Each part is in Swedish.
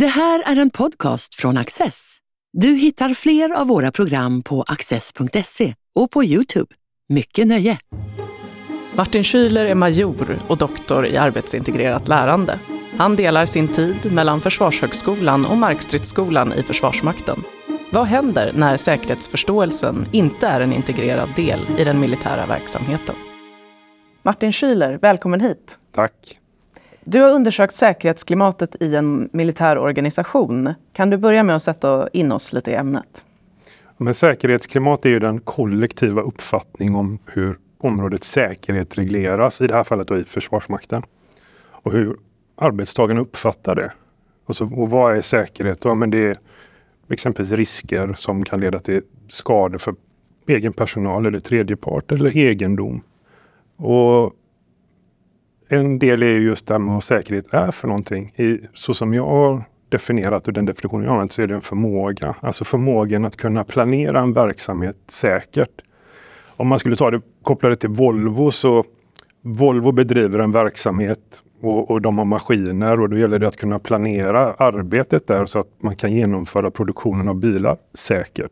Det här är en podcast från Access. Du hittar fler av våra program på access.se och på Youtube. Mycket nöje! Martin Schüler är major och doktor i arbetsintegrerat lärande. Han delar sin tid mellan Försvarshögskolan och Markstridsskolan i Försvarsmakten. Vad händer när säkerhetsförståelsen inte är en integrerad del i den militära verksamheten? Martin Schüler, välkommen hit. Tack. Du har undersökt säkerhetsklimatet i en militär organisation. Kan du börja med att sätta in oss lite i ämnet? Men säkerhetsklimat är ju den kollektiva uppfattning om hur området säkerhet regleras, i det här fallet då i Försvarsmakten. Och hur arbetstagarna uppfattar det. Och, så, och vad är säkerhet? Ja, men det är exempelvis risker som kan leda till skador för egen personal eller tredje part eller egendom. Och en del är just det här med vad säkerhet är för någonting. I, så som jag har definierat och den definitionen jag använt så är det en förmåga. Alltså förmågan att kunna planera en verksamhet säkert. Om man skulle ta det kopplade till Volvo så Volvo bedriver en verksamhet och, och, de har maskiner och då gäller det att kunna planera arbetet där så att man kan genomföra produktionen av bilar säkert.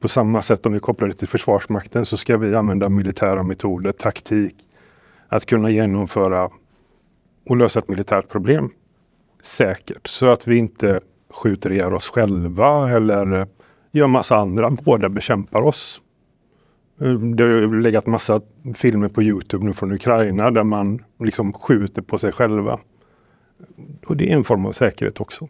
På samma sätt om vi kopplar det till Försvarsmakten så ska vi använda militära metoder, taktik, att kunna genomföra och lösa ett militärt problem säkert. Så att vi inte skjuter ihjäl oss själva eller eh, gör massa andra. Båda bekämpar oss. Eh, det har legat massa filmer på Youtube nu från Ukraina där man liksom skjuter på sig själva. Och det är en form av säkerhet också.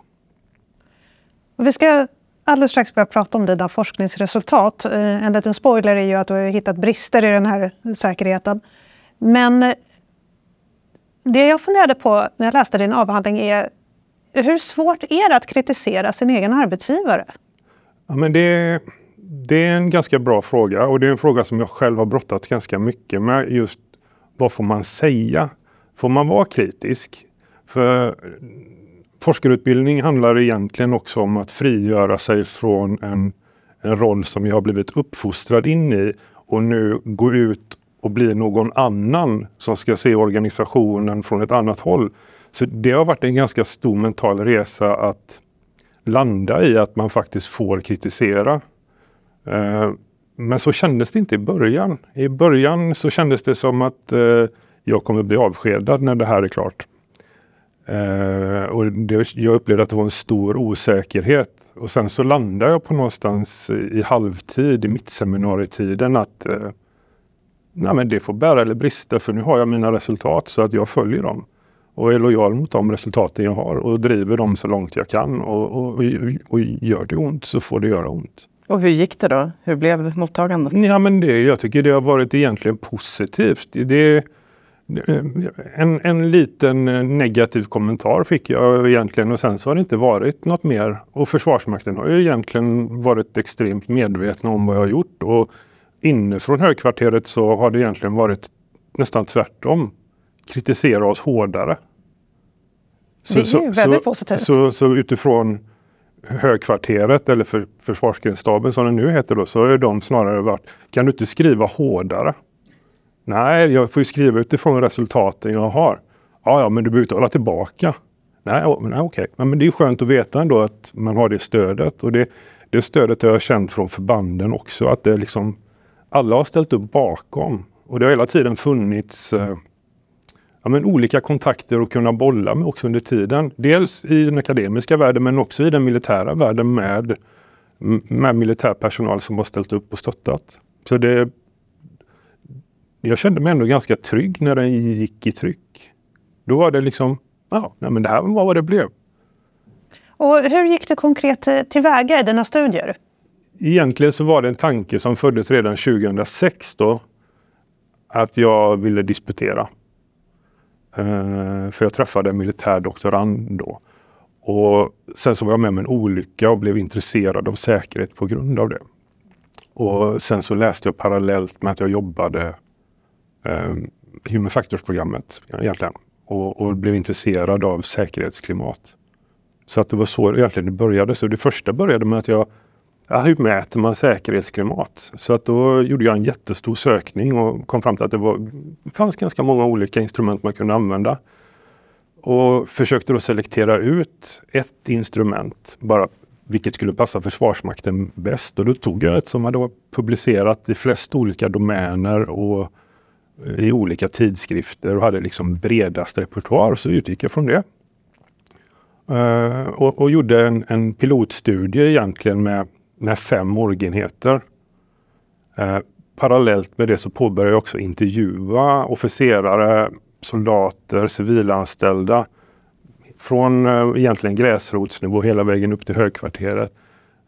Vi ska alldeles strax börja prata om dina forskningsresultat. Eh, en liten spoiler är ju att du har hittat brister i den här säkerheten. Men eh, det jag funderade på när jag läste din avhandling är hur svårt är det att kritisera sin egen arbetsgivare? Ja, men det, det är en ganska bra fråga och det är en fråga som jag själv har brottats ganska mycket med. Just vad får man säga? Får man vara kritisk? För eh, forskarutbildning handlar egentligen också om att frigöra sig från en, en roll som jag har blivit uppfostrad in i och nu gå ut och blir någon annan som ska se organisationen från ett annat håll. Så det har varit en ganska stor mental resa att landa i att man faktiskt får kritisera. Eh, men så kändes det inte i början. I början så kändes det som att eh, jag kommer bli avskedad när det här är klart. Eh, och det, jag upplevde att det var en stor osäkerhet. Och sen så landade jag på någonstans i halvtid, i mittseminarietiden, att nej men det får bära eller brista för nu har jag mina resultat så att jag följer dem. Och är lojal mot de resultaten jag har och driver dem så långt jag kan. Och, och, och gör det ont så får det göra ont. Och hur gick det då? Hur blev mottagandet? Ja, men det, jag tycker det har varit egentligen positivt. Det, en, en liten negativ kommentar fick jag egentligen och sen så har det inte varit något mer. Och Försvarsmakten har ju egentligen varit extremt medvetna om vad jag har gjort. Och inifrån högkvarteret så har det egentligen varit nästan tvärtom. Kritisera oss hårdare. Så, det är ju väldigt så, positivt. Så, så, utifrån högkvarteret eller för, försvarsgrensstaben som det nu heter då, så har de snarare varit, kan du inte skriva hårdare? Nej, jag får ju skriva utifrån resultaten jag har. Ja, ja, men du behöver inte hålla tillbaka. Nej, nej okej. Men det är skönt att veta ändå att man har det stödet. Och det, det stödet har jag känt från förbanden också. Att det liksom alla har ställt upp bakom. Och det har hela tiden funnits eh, ja, men olika kontakter att kunna bolla med också under tiden. Dels i den akademiska världen men också i den militära världen med, med militär personal som har ställt upp och stöttat. Så det, jag kände mig ändå ganska trygg när den gick i tryck. Då var det liksom, ja, nej, men det här var vad det blev. Och hur gick du konkret tillväga i dina studier? Egentligen så var det en tanke som föddes redan 2006 då. Att jag ville disputera. Uh, för jag träffade en militär doktorand då. Och sen så var jag med om en olycka och blev intresserad av säkerhet på grund av det. Och sen så läste jag parallellt med att jag jobbade eh, Human Factors-programmet egentligen. Och, och, blev intresserad av säkerhetsklimat. Så att det var så egentligen det började. Så det första började med att jag Ja, hur mäter man säkerhetsklimat? Så att då gjorde jag en jättestor sökning och kom fram till att det, var, det fanns ganska många olika instrument man kunde använda. och försökte då selektera ut ett instrument, bara vilket skulle passa Försvarsmakten bäst. Och då tog jag ett som hade publicerat i flest olika domäner och eh, i olika tidskrifter och hade liksom bredast repertoar, så utgick jag från det. Uh, och, och, gjorde en, en, pilotstudie egentligen med, med fem orgenheter. Eh, parallellt med det så påbörjade jag också intervjua officerare, soldater, civilanställda från eh, egentligen gräsrotsnivå hela vägen upp till högkvarteret.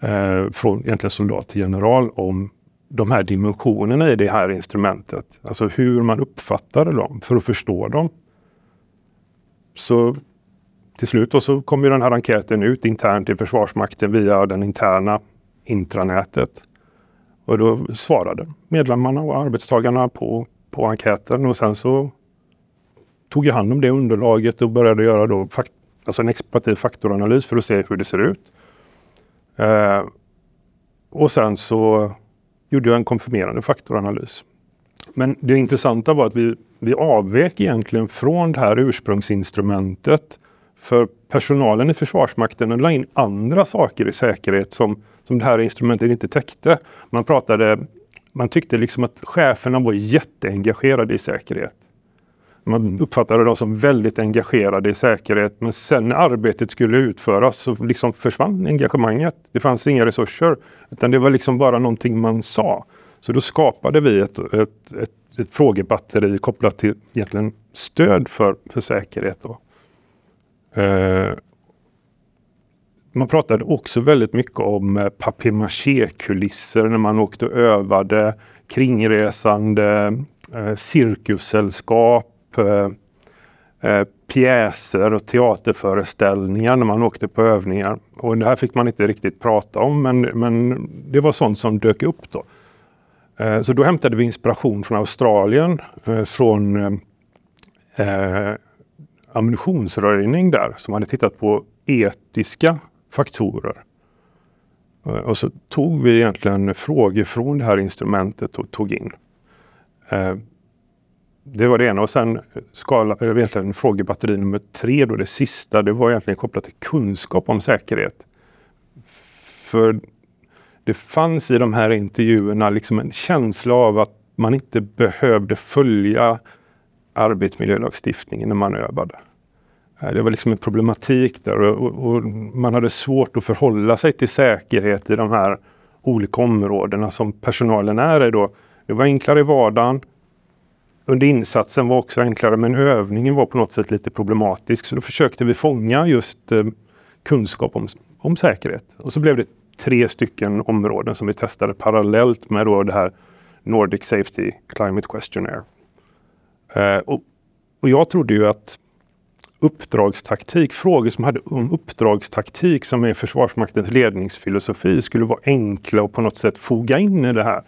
Eh, från egentligen soldat till general om de här dimensionerna i det här instrumentet. Alltså hur man uppfattade dem för att förstå dem. Så till slut då så kom ju den här enkäten ut internt i Försvarsmakten via den interna intranätet. Och då svarade medlemmarna och arbetstagarna på, på enkäten och sen så tog jag hand om det underlaget och började göra då fakt alltså en explorativ faktoranalys för att se hur det ser ut. Eh, och sen så gjorde jag en konfirmerande faktoranalys. Men det intressanta var att vi, vi avvek egentligen från det här ursprungsinstrumentet för personalen i Försvarsmakten la in andra saker i säkerhet som, som det här instrumentet inte täckte. Man pratade, man tyckte liksom att cheferna var jätteengagerade i säkerhet. Man uppfattade dem som väldigt engagerade i säkerhet men sen när arbetet skulle utföras så liksom försvann engagemanget. Det fanns inga resurser utan det var liksom bara någonting man sa. Så då skapade vi ett, ett, ett, ett frågebatteri kopplat till egentligen stöd för, för säkerhet. Då. Eh, man pratade också väldigt mycket om eh, papier-maché-kulisser när man åkte och övade, kringresande eh, cirkussällskap, eh, eh, pjäser och teaterföreställningar när man åkte på övningar. Och det här fick man inte riktigt prata om men, men det var sånt som dök upp då. Eh, så då hämtade vi inspiration från Australien, från ammunitionsröjning där som hade tittat på etiska faktorer. Eh, och så tog vi egentligen frågor från det här instrumentet och tog in. Eh, det var det ena och sen skala, egentligen frågebatteri nummer tre, då det sista, det var egentligen kopplat till kunskap om säkerhet. För det fanns i de här intervjuerna liksom en känsla av att man inte behövde följa arbetsmiljölagstiftningen när man övade. Det var liksom en problematik där och, och, man hade svårt att förhålla sig till säkerhet i de här olika områdena som personalen är i då. Det var enklare i vardagen. Under insatsen var också enklare men övningen var på något sätt lite problematisk så då försökte vi fånga just eh, kunskap om, om säkerhet. Och så blev det tre stycken områden som vi testade parallellt med då det här Nordic Safety Climate Questionnaire. Eh, och, och jag trodde ju att uppdragstaktik, frågor som hade om uppdragstaktik som är Försvarsmaktens ledningsfilosofi skulle vara enkla och på något sätt foga in i det här.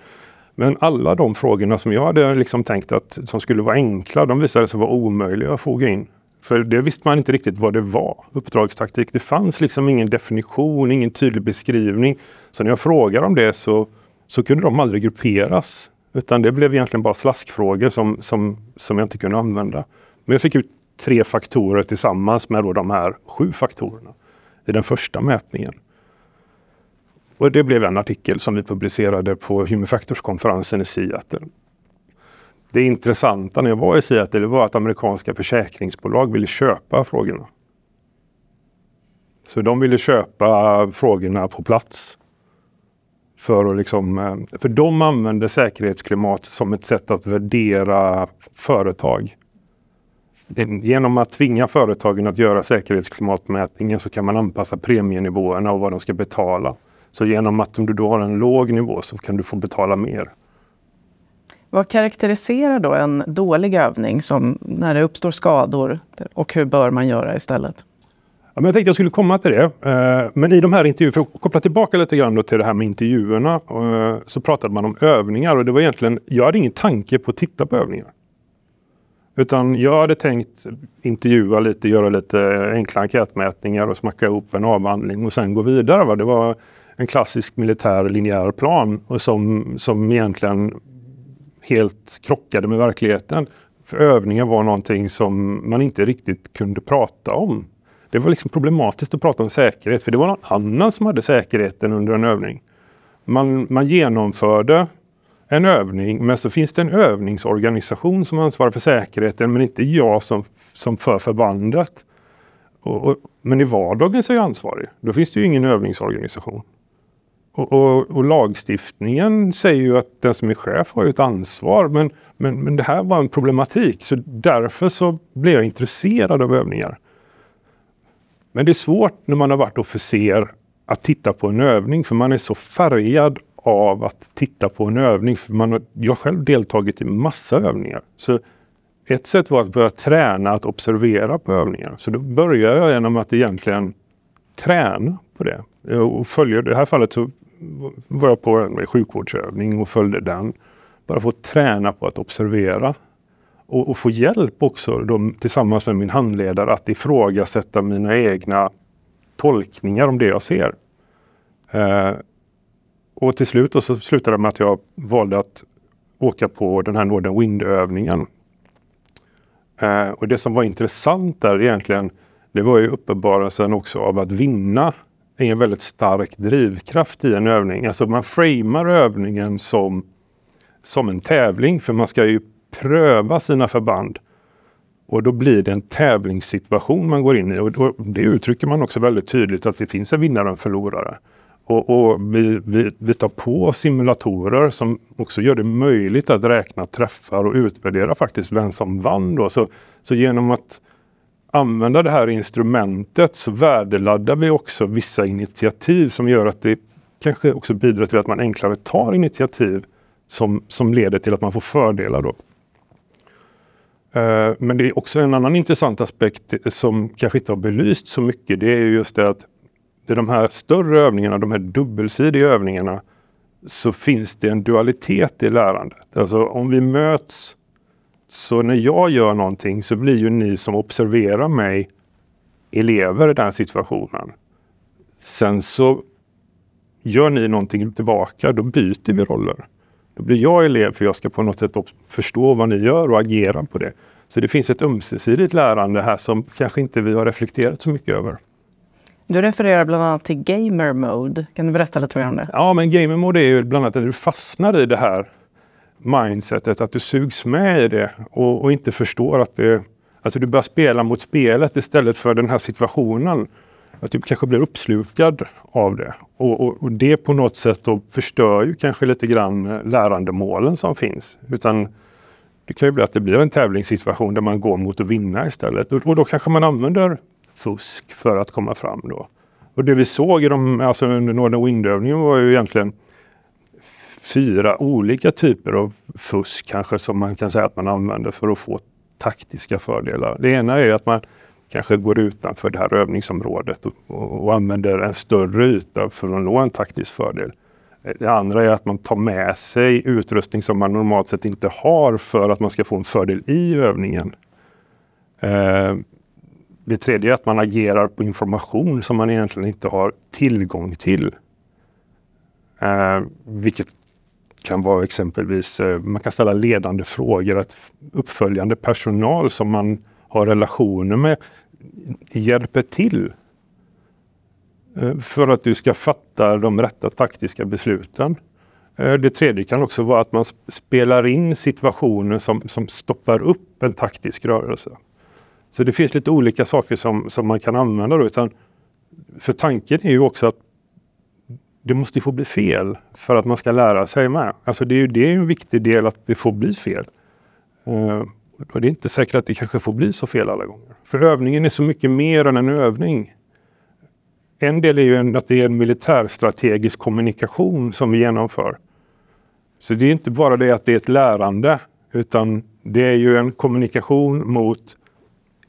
Men alla de frågorna som jag hade liksom tänkt att som skulle vara enkla, de visade sig vara omöjliga att foga in. För det visste man inte riktigt vad det var, uppdragstaktik. Det fanns liksom ingen definition, ingen tydlig beskrivning. Så när jag frågade om det så, så kunde de aldrig grupperas. Utan det blev egentligen bara slaskfrågor som, som, som jag inte kunde använda. Men jag fick ut tre faktorer tillsammans med då de här sju faktorerna i den första mätningen. Och det blev en artikel som vi publicerade på Human Factors-konferensen i Seattle. Det intressanta när jag var i Seattle var att amerikanska försäkringsbolag ville köpa frågorna. Så de ville köpa frågorna på plats. För, att liksom, eh, för de använder säkerhetsklimat som ett sätt att värdera företag. Genom att tvinga företagen att göra säkerhetsklimatmätningen så kan man anpassa premienivåerna och vad de ska betala. Så genom att om du då har en låg nivå så kan du få betala mer. Vad karaktäriserar då en dålig övning som när det uppstår skador och hur bör man göra istället? Ja, men jag tänkte jag skulle komma till det. Eh, men i de här intervjuerna, för att koppla tillbaka lite grann till det här med intervjuerna, eh, så pratade man om övningar och det var egentligen, jag hade ingen tanke på att titta på övningar. Utan jag hade tänkt intervjua lite, göra lite enkla enkätmätningar och smacka ihop en avhandling och sen gå vidare. Va? Det var en klassisk militär linjär plan och som, som egentligen helt krockade med verkligheten. För övningar var någonting som man inte riktigt kunde prata om. Det var liksom problematiskt att prata om säkerhet för det var någon annan som hade säkerheten under en övning. Man, man genomförde en övning men så finns det en övningsorganisation som ansvarar för säkerheten men inte jag som, som för förbandet. Och, och, men i vardagen så är jag ansvarig. Då finns det ju ingen övningsorganisation. Och, och, och, lagstiftningen säger ju att den som är chef har ett ansvar. Men, men, men det här var en problematik. Så därför så blev jag intresserad av övningar. Men det är svårt när man har varit officer att titta på en övning. För man är så färgad av att titta på en övning. För man har, jag har själv deltagit i massa övningar. Så ett sätt var att börja träna att observera på övningar. Så då började jag genom att egentligen träna på det. Och följer, I det här fallet så var jag på en sjukvårdsövning och följde den. Bara få träna på att observera. Och, och få hjälp också då, tillsammans med min handledare att ifrågasätta mina egna tolkningar om det jag ser. Eh, och till slut så slutade det med att jag valde att åka på den här Northern Wind-övningen. Eh, och det som var intressant där egentligen, det var ju uppenbarelsen också av att vinna är en väldigt stark drivkraft i en övning. Alltså man framar övningen som, som en tävling för man ska ju pröva sina förband. Och då blir det en tävlingssituation man går in i och då, det uttrycker man också väldigt tydligt att det finns en vinnare och en förlorare. Och, och vi, vi, vi, tar på simulatorer som också gör det möjligt att räkna träffar och utvärdera faktiskt vem som vann. Då. Så, så genom att använda det här instrumentet så värdeladdar vi också vissa initiativ som gör att det kanske också bidrar till att man enklare tar initiativ som, som leder till att man får fördelar. Då. Eh, men det är också en annan intressant aspekt som kanske inte har belyst så mycket. Det är just det att i de här större övningarna, de här dubbelsidiga övningarna, så finns det en dualitet i lärandet. Alltså om vi möts så när jag gör någonting så blir ju ni som observerar mig elever i den situationen. Sen så gör ni någonting tillbaka, då byter vi roller. Då blir jag elev för jag ska på något sätt förstå vad ni gör och agera på det. Så det finns ett ömsesidigt lärande här som kanske inte vi har reflekterat så mycket över. Du refererar bland annat till gamer mode. Kan du berätta lite mer om det? Ja, men gamer mode är ju bland annat när du fastnar i det här mindsetet, att du sugs med i det och, och inte förstår att det... Alltså du börjar spela mot spelet istället för den här situationen. Att du kanske blir uppslukad av det. Och, och, och, det på något sätt då förstör ju kanske lite grann eh, lärandemålen som finns. Utan det kan ju bli att det blir en tävlingssituation där man går mot att vinna istället. Och, och då kanske man använder fusk för att komma fram då. Och det vi såg i de, alltså under Northern Wind-övningen var ju egentligen fyra olika typer av fusk kanske som man kan säga att man använder för att få taktiska fördelar. Det ena är att man kanske går utanför det här övningsområdet och, och, och använder en större yta för att nå en taktisk fördel. Det andra är att man tar med sig utrustning som man normalt sett inte har för att man ska få en fördel i övningen. Eh, det tredje är att man agerar på information som man egentligen inte har tillgång till. Eh, vilket kan vara exempelvis, eh, man kan ställa ledande frågor, att uppföljande personal som man har relationer med hjälper till eh, för att du ska fatta de rätta taktiska besluten. Eh, det tredje kan också vara att man spelar in situationer som, som stoppar upp en taktisk rörelse. Så det finns lite olika saker som, som man kan använda. Då, utan för tanken är ju också att det måste få bli fel för att man ska lära sig med. Alltså det är ju det är en viktig del att det får bli fel. Uh, och det är inte säkert att det kanske får bli så fel alla gånger. För övningen är så mycket mer än en övning. En del är ju en, att det är en militärstrategisk kommunikation som vi genomför. Så det är inte bara det att det är ett lärande utan det är ju en kommunikation mot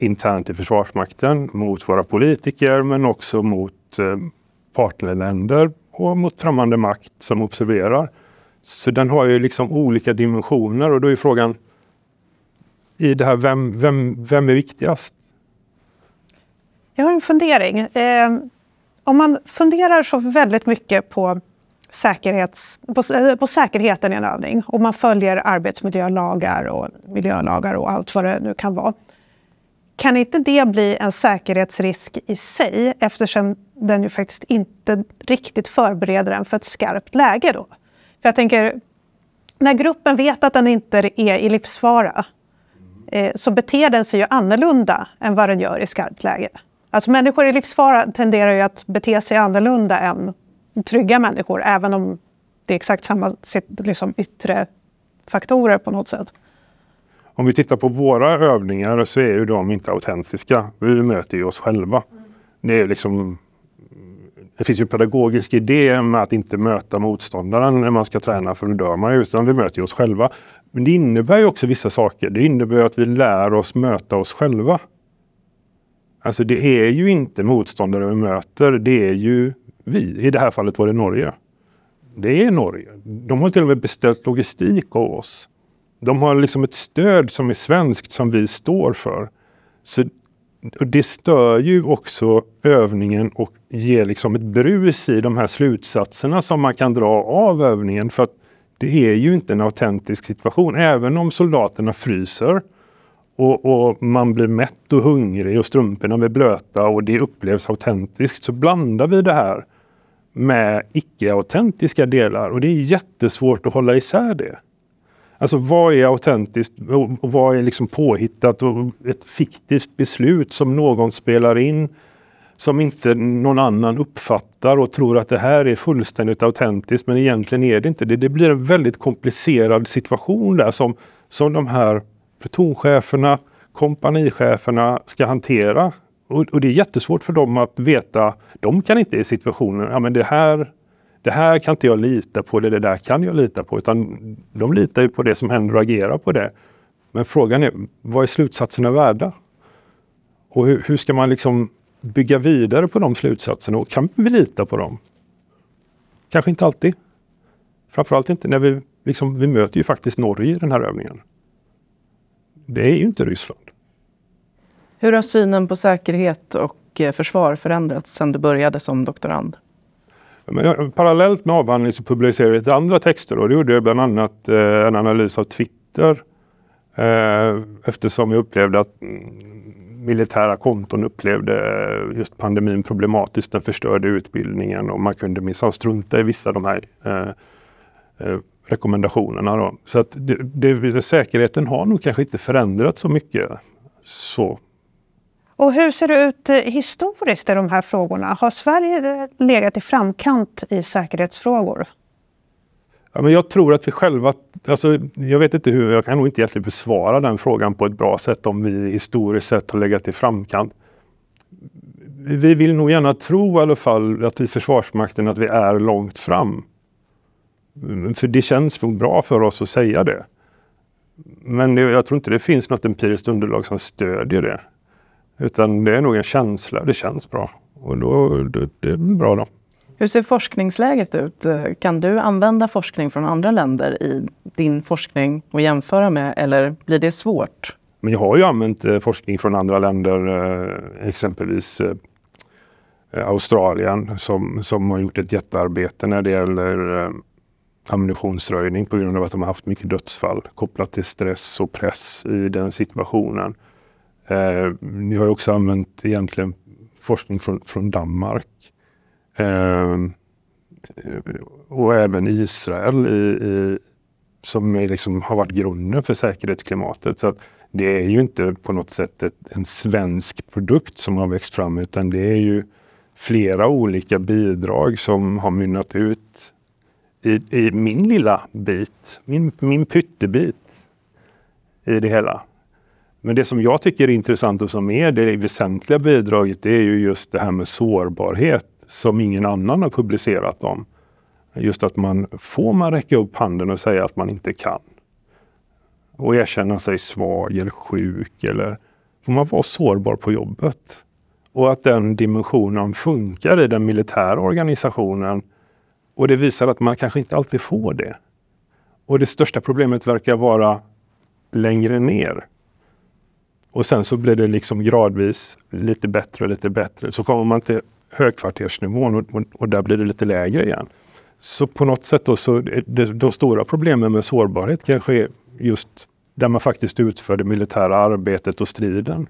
internt i Försvarsmakten, mot våra politiker men också mot eh, partnerländer och mot främmande makt som observerar. Så den har ju liksom olika dimensioner och då är frågan i det här, vem, vem, vem är viktigast? Jag har en fundering. Eh, om man funderar så väldigt mycket på säkerhets, på, eh, på säkerheten i en övning och man följer arbetsmiljölagar och miljölagar och allt vad det nu kan vara. Kan inte det bli en säkerhetsrisk i sig eftersom den ju faktiskt inte riktigt förbereder en för ett skarpt läge då? För jag tänker, när gruppen vet att den inte är i livsfara eh, så beter den sig ju annorlunda än vad den gör i skarpt läge. Alltså människor i livsfara tenderar ju att bete sig annorlunda än trygga människor, även om det är exakt samma liksom, yttre faktorer på något sätt. Om vi tittar på våra övningar så är ju de inte autentiska. Vi möter ju oss själva. Det, är liksom, det finns ju en pedagogisk idé med att inte möta motståndaren när man ska träna för då dör man ju. Utan vi möter ju oss själva. Men det innebär ju också vissa saker. Det innebär att vi lär oss möta oss själva. Alltså det är ju inte motståndare vi möter, det är ju vi. I det här fallet var det Norge. Det är Norge. De har till och med beställt logistik av oss. De har liksom ett stöd som är svenskt som vi står för. Så, det stör ju också övningen och ger liksom ett brus i de här slutsatserna som man kan dra av övningen. För att det är ju inte en autentisk situation. Även om soldaterna fryser och, och, man blir mätt och hungrig och strumporna blir blöta och det upplevs autentiskt så blandar vi det här med icke-autentiska delar och det är jättesvårt att hålla isär det. Alltså vad är autentiskt och vad är liksom påhittat och ett fiktivt beslut som någon spelar in som inte någon annan uppfattar och tror att det här är fullständigt autentiskt men egentligen är det inte det. Det blir en väldigt komplicerad situation där som, som de här plutoncheferna, kompanicheferna ska hantera. Och, och, det är jättesvårt för dem att veta, de kan inte i situationen, ja men det här, det här kan inte jag lita på, det, det där kan jag lita på. Utan de litar ju på det som händer och agerar på det. Men frågan är, vad är slutsatserna värda? Och hur, hur ska man liksom bygga vidare på de slutsatserna och kan vi lita på dem? Kanske inte alltid. Framförallt inte när vi, liksom, vi möter ju faktiskt Norge i den här övningen. Det är ju inte Ryssland. Hur har synen på säkerhet och eh, försvar förändrats sedan du började som doktorand? Men, parallellt med avhandlingen så publicerade jag lite andra texter och det gjorde jag bland annat eh, en analys av Twitter. Eh, eftersom jag upplevde att mm, militära konton upplevde eh, just pandemin problematiskt. Den förstörde utbildningen och man kunde minsann strunta i vissa av de här eh, eh rekommendationerna. Då. Så att det, det, säkerheten har nog kanske inte förändrats så mycket. Så. Och hur ser det ut eh, historiskt i de här frågorna? Har Sverige eh, legat i framkant i säkerhetsfrågor? Ja, men jag tror att vi själva, alltså, jag vet inte hur, jag kan nog inte egentligen besvara den frågan på ett bra sätt om vi historiskt sett har legat i framkant. Vi vill nog gärna tro i alla fall att i Försvarsmakten att vi är långt fram. Mm, för det känns nog bra för oss att säga det. Men jag tror inte det finns något empiriskt underlag som stödjer det. Utan det är nog en känsla, det känns bra. Och då, det, det är bra då. Hur ser forskningsläget ut? Kan du använda forskning från andra länder i din forskning och jämföra med eller blir det svårt? Men jag har ju använt eh, forskning från andra länder, eh, exempelvis eh, Australien som, som har gjort ett jättearbete när det gäller ammunitionsröjning på grund av att de har haft mycket dödsfall kopplat till stress och press i den situationen. Eh, ni har också använt egentligen forskning från, från Danmark. Eh, och även Israel i, i, som liksom har varit grunden för säkerhetsklimatet. Så det är ju inte på något sätt ett, en svensk produkt som har växt fram utan det är ju flera olika bidrag som har mynnat ut i, i min lilla bit, min, min pyttebit i det hela. Men det som jag tycker är intressant och som är det väsentliga bidraget det är ju just det här med sårbarhet som ingen annan har publicerat om. Just att man får man räcka upp handen och säga att man inte kan. Och erkänna sig svag eller sjuk eller får man vara sårbar på jobbet. Och att den dimensionen funkar i den militära organisationen och det visar att man kanske inte alltid får det. Och det största problemet verkar vara längre ner. Och sen så blir det liksom gradvis lite bättre och lite bättre. Så kommer man till högkvartersnivån och, och, och där blir det lite lägre igen. Så på något sätt då så det, de stora problemen med sårbarhet kanske är just där man faktiskt utför det militära arbetet och striden.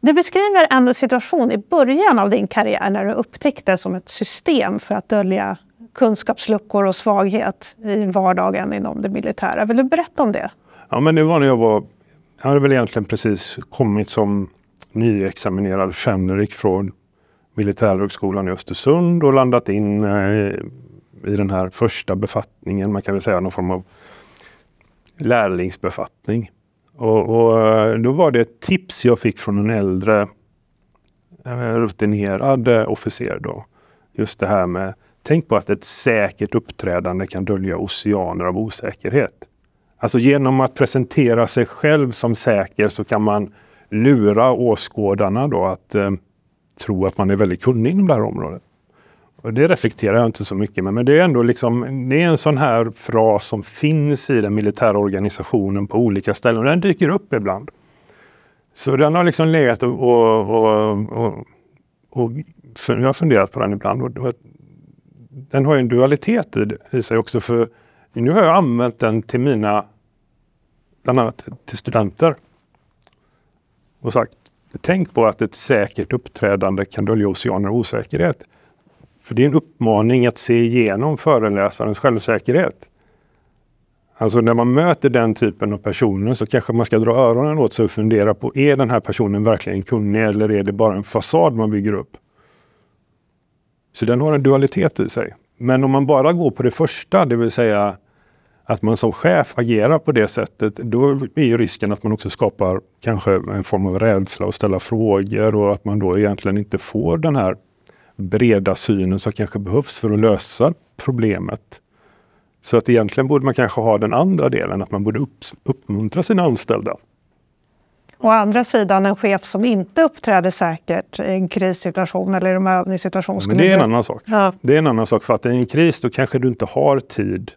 Du beskriver en situation i början av din karriär när du upptäckte som ett system för att dölja kunskapsluckor och svaghet i vardagen inom det militära. Vill du berätta om det? Ja, men det var när jag var, jag hade väl egentligen precis kommit som nyexaminerad fänrik från Militärhögskolan i Östersund och landat in eh, i den här första befattningen, man kan väl säga någon form av lärlingsbefattning. Och, och, eh, då var det ett tips jag fick från en äldre eh, rutinerad officer då. Just det här med, tänk på att ett säkert uppträdande kan dölja oceaner av osäkerhet. Alltså genom att presentera sig själv som säker så kan man lura åskådarna då att eh, tro att man är väldigt kunnig inom det här området. Och det reflekterar jag inte så mycket med, men det är ändå liksom, det är en sån här fras som finns i den militära organisationen på olika ställen och den dyker upp ibland. Så den har liksom legat och, och, och, och, och jag har funderat på den ibland. Och, den har en dualitet i, i sig också för nu har jag använt den till mina, bland annat till studenter. Och sagt, tänk på att ett säkert uppträdande kan dölja oceaner av osäkerhet. För det är en uppmaning att se igenom föreläsarens självsäkerhet. Alltså när man möter den typen av personer så kanske man ska dra öronen åt sig och fundera på, är den här personen verkligen kunnig eller är det bara en fasad man bygger upp? Så den har en dualitet i sig. Men om man bara går på det första, det vill säga att man som chef agerar på det sättet, då är ju risken att man också skapar kanske en form av rädsla och ställa frågor och att man då egentligen inte får den här breda synen som kanske behövs för att lösa problemet. Så att egentligen borde man kanske ha den andra delen, att man borde upp, uppmuntra sina anställda. Å andra sidan en chef som inte uppträder säkert i en krissituation eller i en övningssituation. Ja, men det är en annan sak. Ja. Det är en annan sak för att i en kris då kanske du inte har tid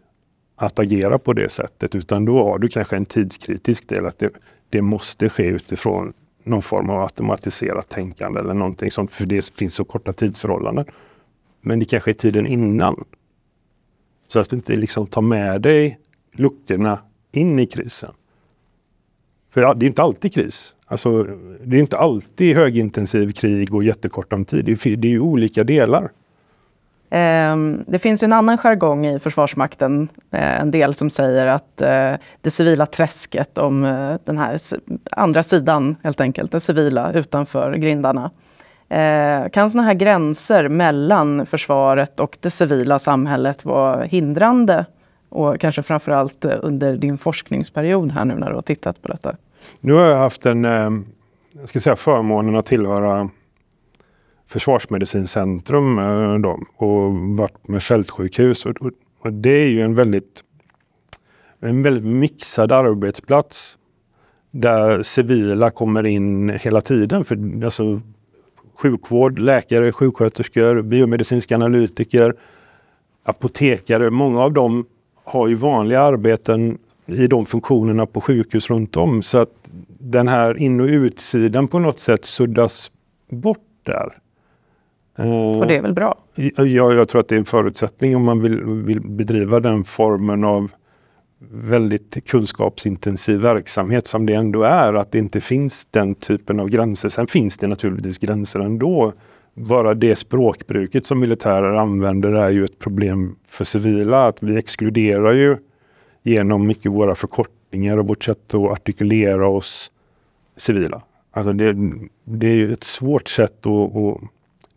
att agera på det sättet utan då har du kanske en tidskritisk del att det, det måste ske utifrån någon form av automatiserat tänkande eller någonting sånt, för det finns så korta tidsförhållanden. Men det kanske är tiden innan. Så att du inte liksom tar med dig luckorna in i krisen. För det är inte alltid kris. Alltså, det är inte alltid högintensiv krig och jättekort om tid. Det är, det är ju olika delar. Ehm, det finns en annan jargong i Försvarsmakten, eh, en del som säger att eh, det civila träsket om eh, den här andra sidan, helt enkelt, det civila utanför grindarna. Eh, kan sådana här gränser mellan försvaret och det civila samhället vara hindrande? Och kanske framförallt eh, under din forskningsperiod här nu när du har tittat på detta? Nu har jag haft en, eh, jag ska säga förmånen att tillhöra Försvarsmedicincentrum eh, då, och varit med fältsjukhus. Och, och, det är ju en väldigt, en väldigt mixad arbetsplats där civila kommer in hela tiden. För, alltså, sjukvård, läkare, sjuksköterskor, biomedicinska analytiker, apotekare. Många av dem har ju vanliga arbeten i de funktionerna på sjukhus runt om. Så att den här in och utsidan på något sätt suddas bort där. Och det är väl bra? Ja, jag tror att det är en förutsättning om man vill, vill bedriva den formen av väldigt kunskapsintensiv verksamhet som det ändå är, att det inte finns den typen av gränser. Sen finns det naturligtvis gränser ändå. Bara det språkbruket som militärer använder är ju ett problem för civila. Att vi exkluderar ju genom mycket våra förkortningar och vårt sätt att artikulera oss civila. Alltså det, det är ju ett svårt sätt att, att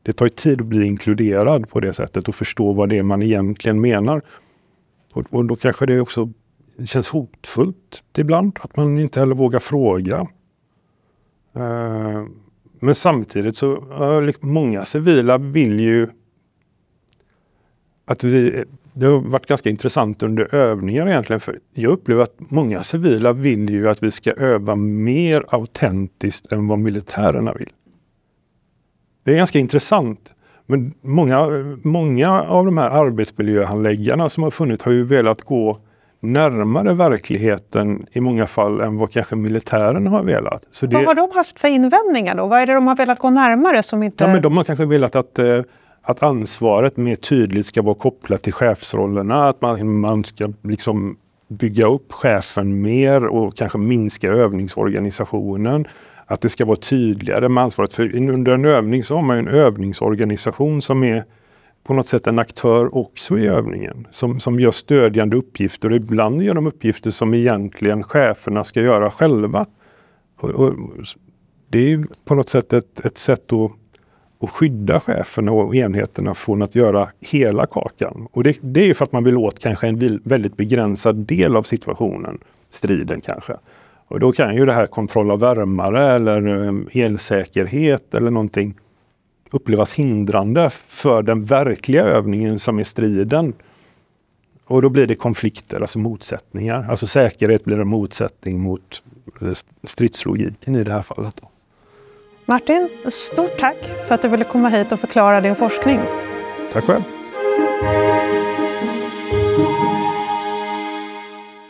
det tar tid att bli inkluderad på det sättet och förstå vad det är man egentligen menar. Och, och då kanske det också känns hotfullt ibland, att man inte heller vågar fråga. Uh, men samtidigt så, uh, många civila vill ju att vi, det har varit ganska intressant under övningar egentligen. För jag upplever att många civila vill ju att vi ska öva mer autentiskt än vad militärerna vill. Det är ganska intressant. Men många, många av de här arbetsmiljöhandläggarna som har funnits har ju velat gå närmare verkligheten i många fall än vad kanske militären har velat. Så det... Vad har de haft för invändningar då? Vad är det de har velat gå närmare som inte... Ja, men de har kanske velat att, eh, att ansvaret mer tydligt ska vara kopplat till chefsrollerna. Att man, man ska liksom bygga upp chefen mer och kanske minska övningsorganisationen. Att det ska vara tydligare med ansvaret. För under en övning så har man en övningsorganisation som är på något sätt en aktör också i övningen. Som, som gör stödjande uppgifter och ibland gör de uppgifter som egentligen cheferna ska göra själva. Och, och det är på något sätt ett, ett sätt att, att skydda cheferna och enheterna från att göra hela kakan. Och det, det är för att man vill åt kanske en väldigt begränsad del av situationen, striden kanske. Och då kan ju det här kontroll av värmare eller eh, elsäkerhet eller någonting upplevas hindrande för den verkliga övningen som är striden. Och då blir det konflikter, alltså motsättningar. Alltså säkerhet blir en motsättning mot eh, stridslogiken i det här fallet. Då. Martin, stort tack för att du ville komma hit och förklara din forskning. Tack själv.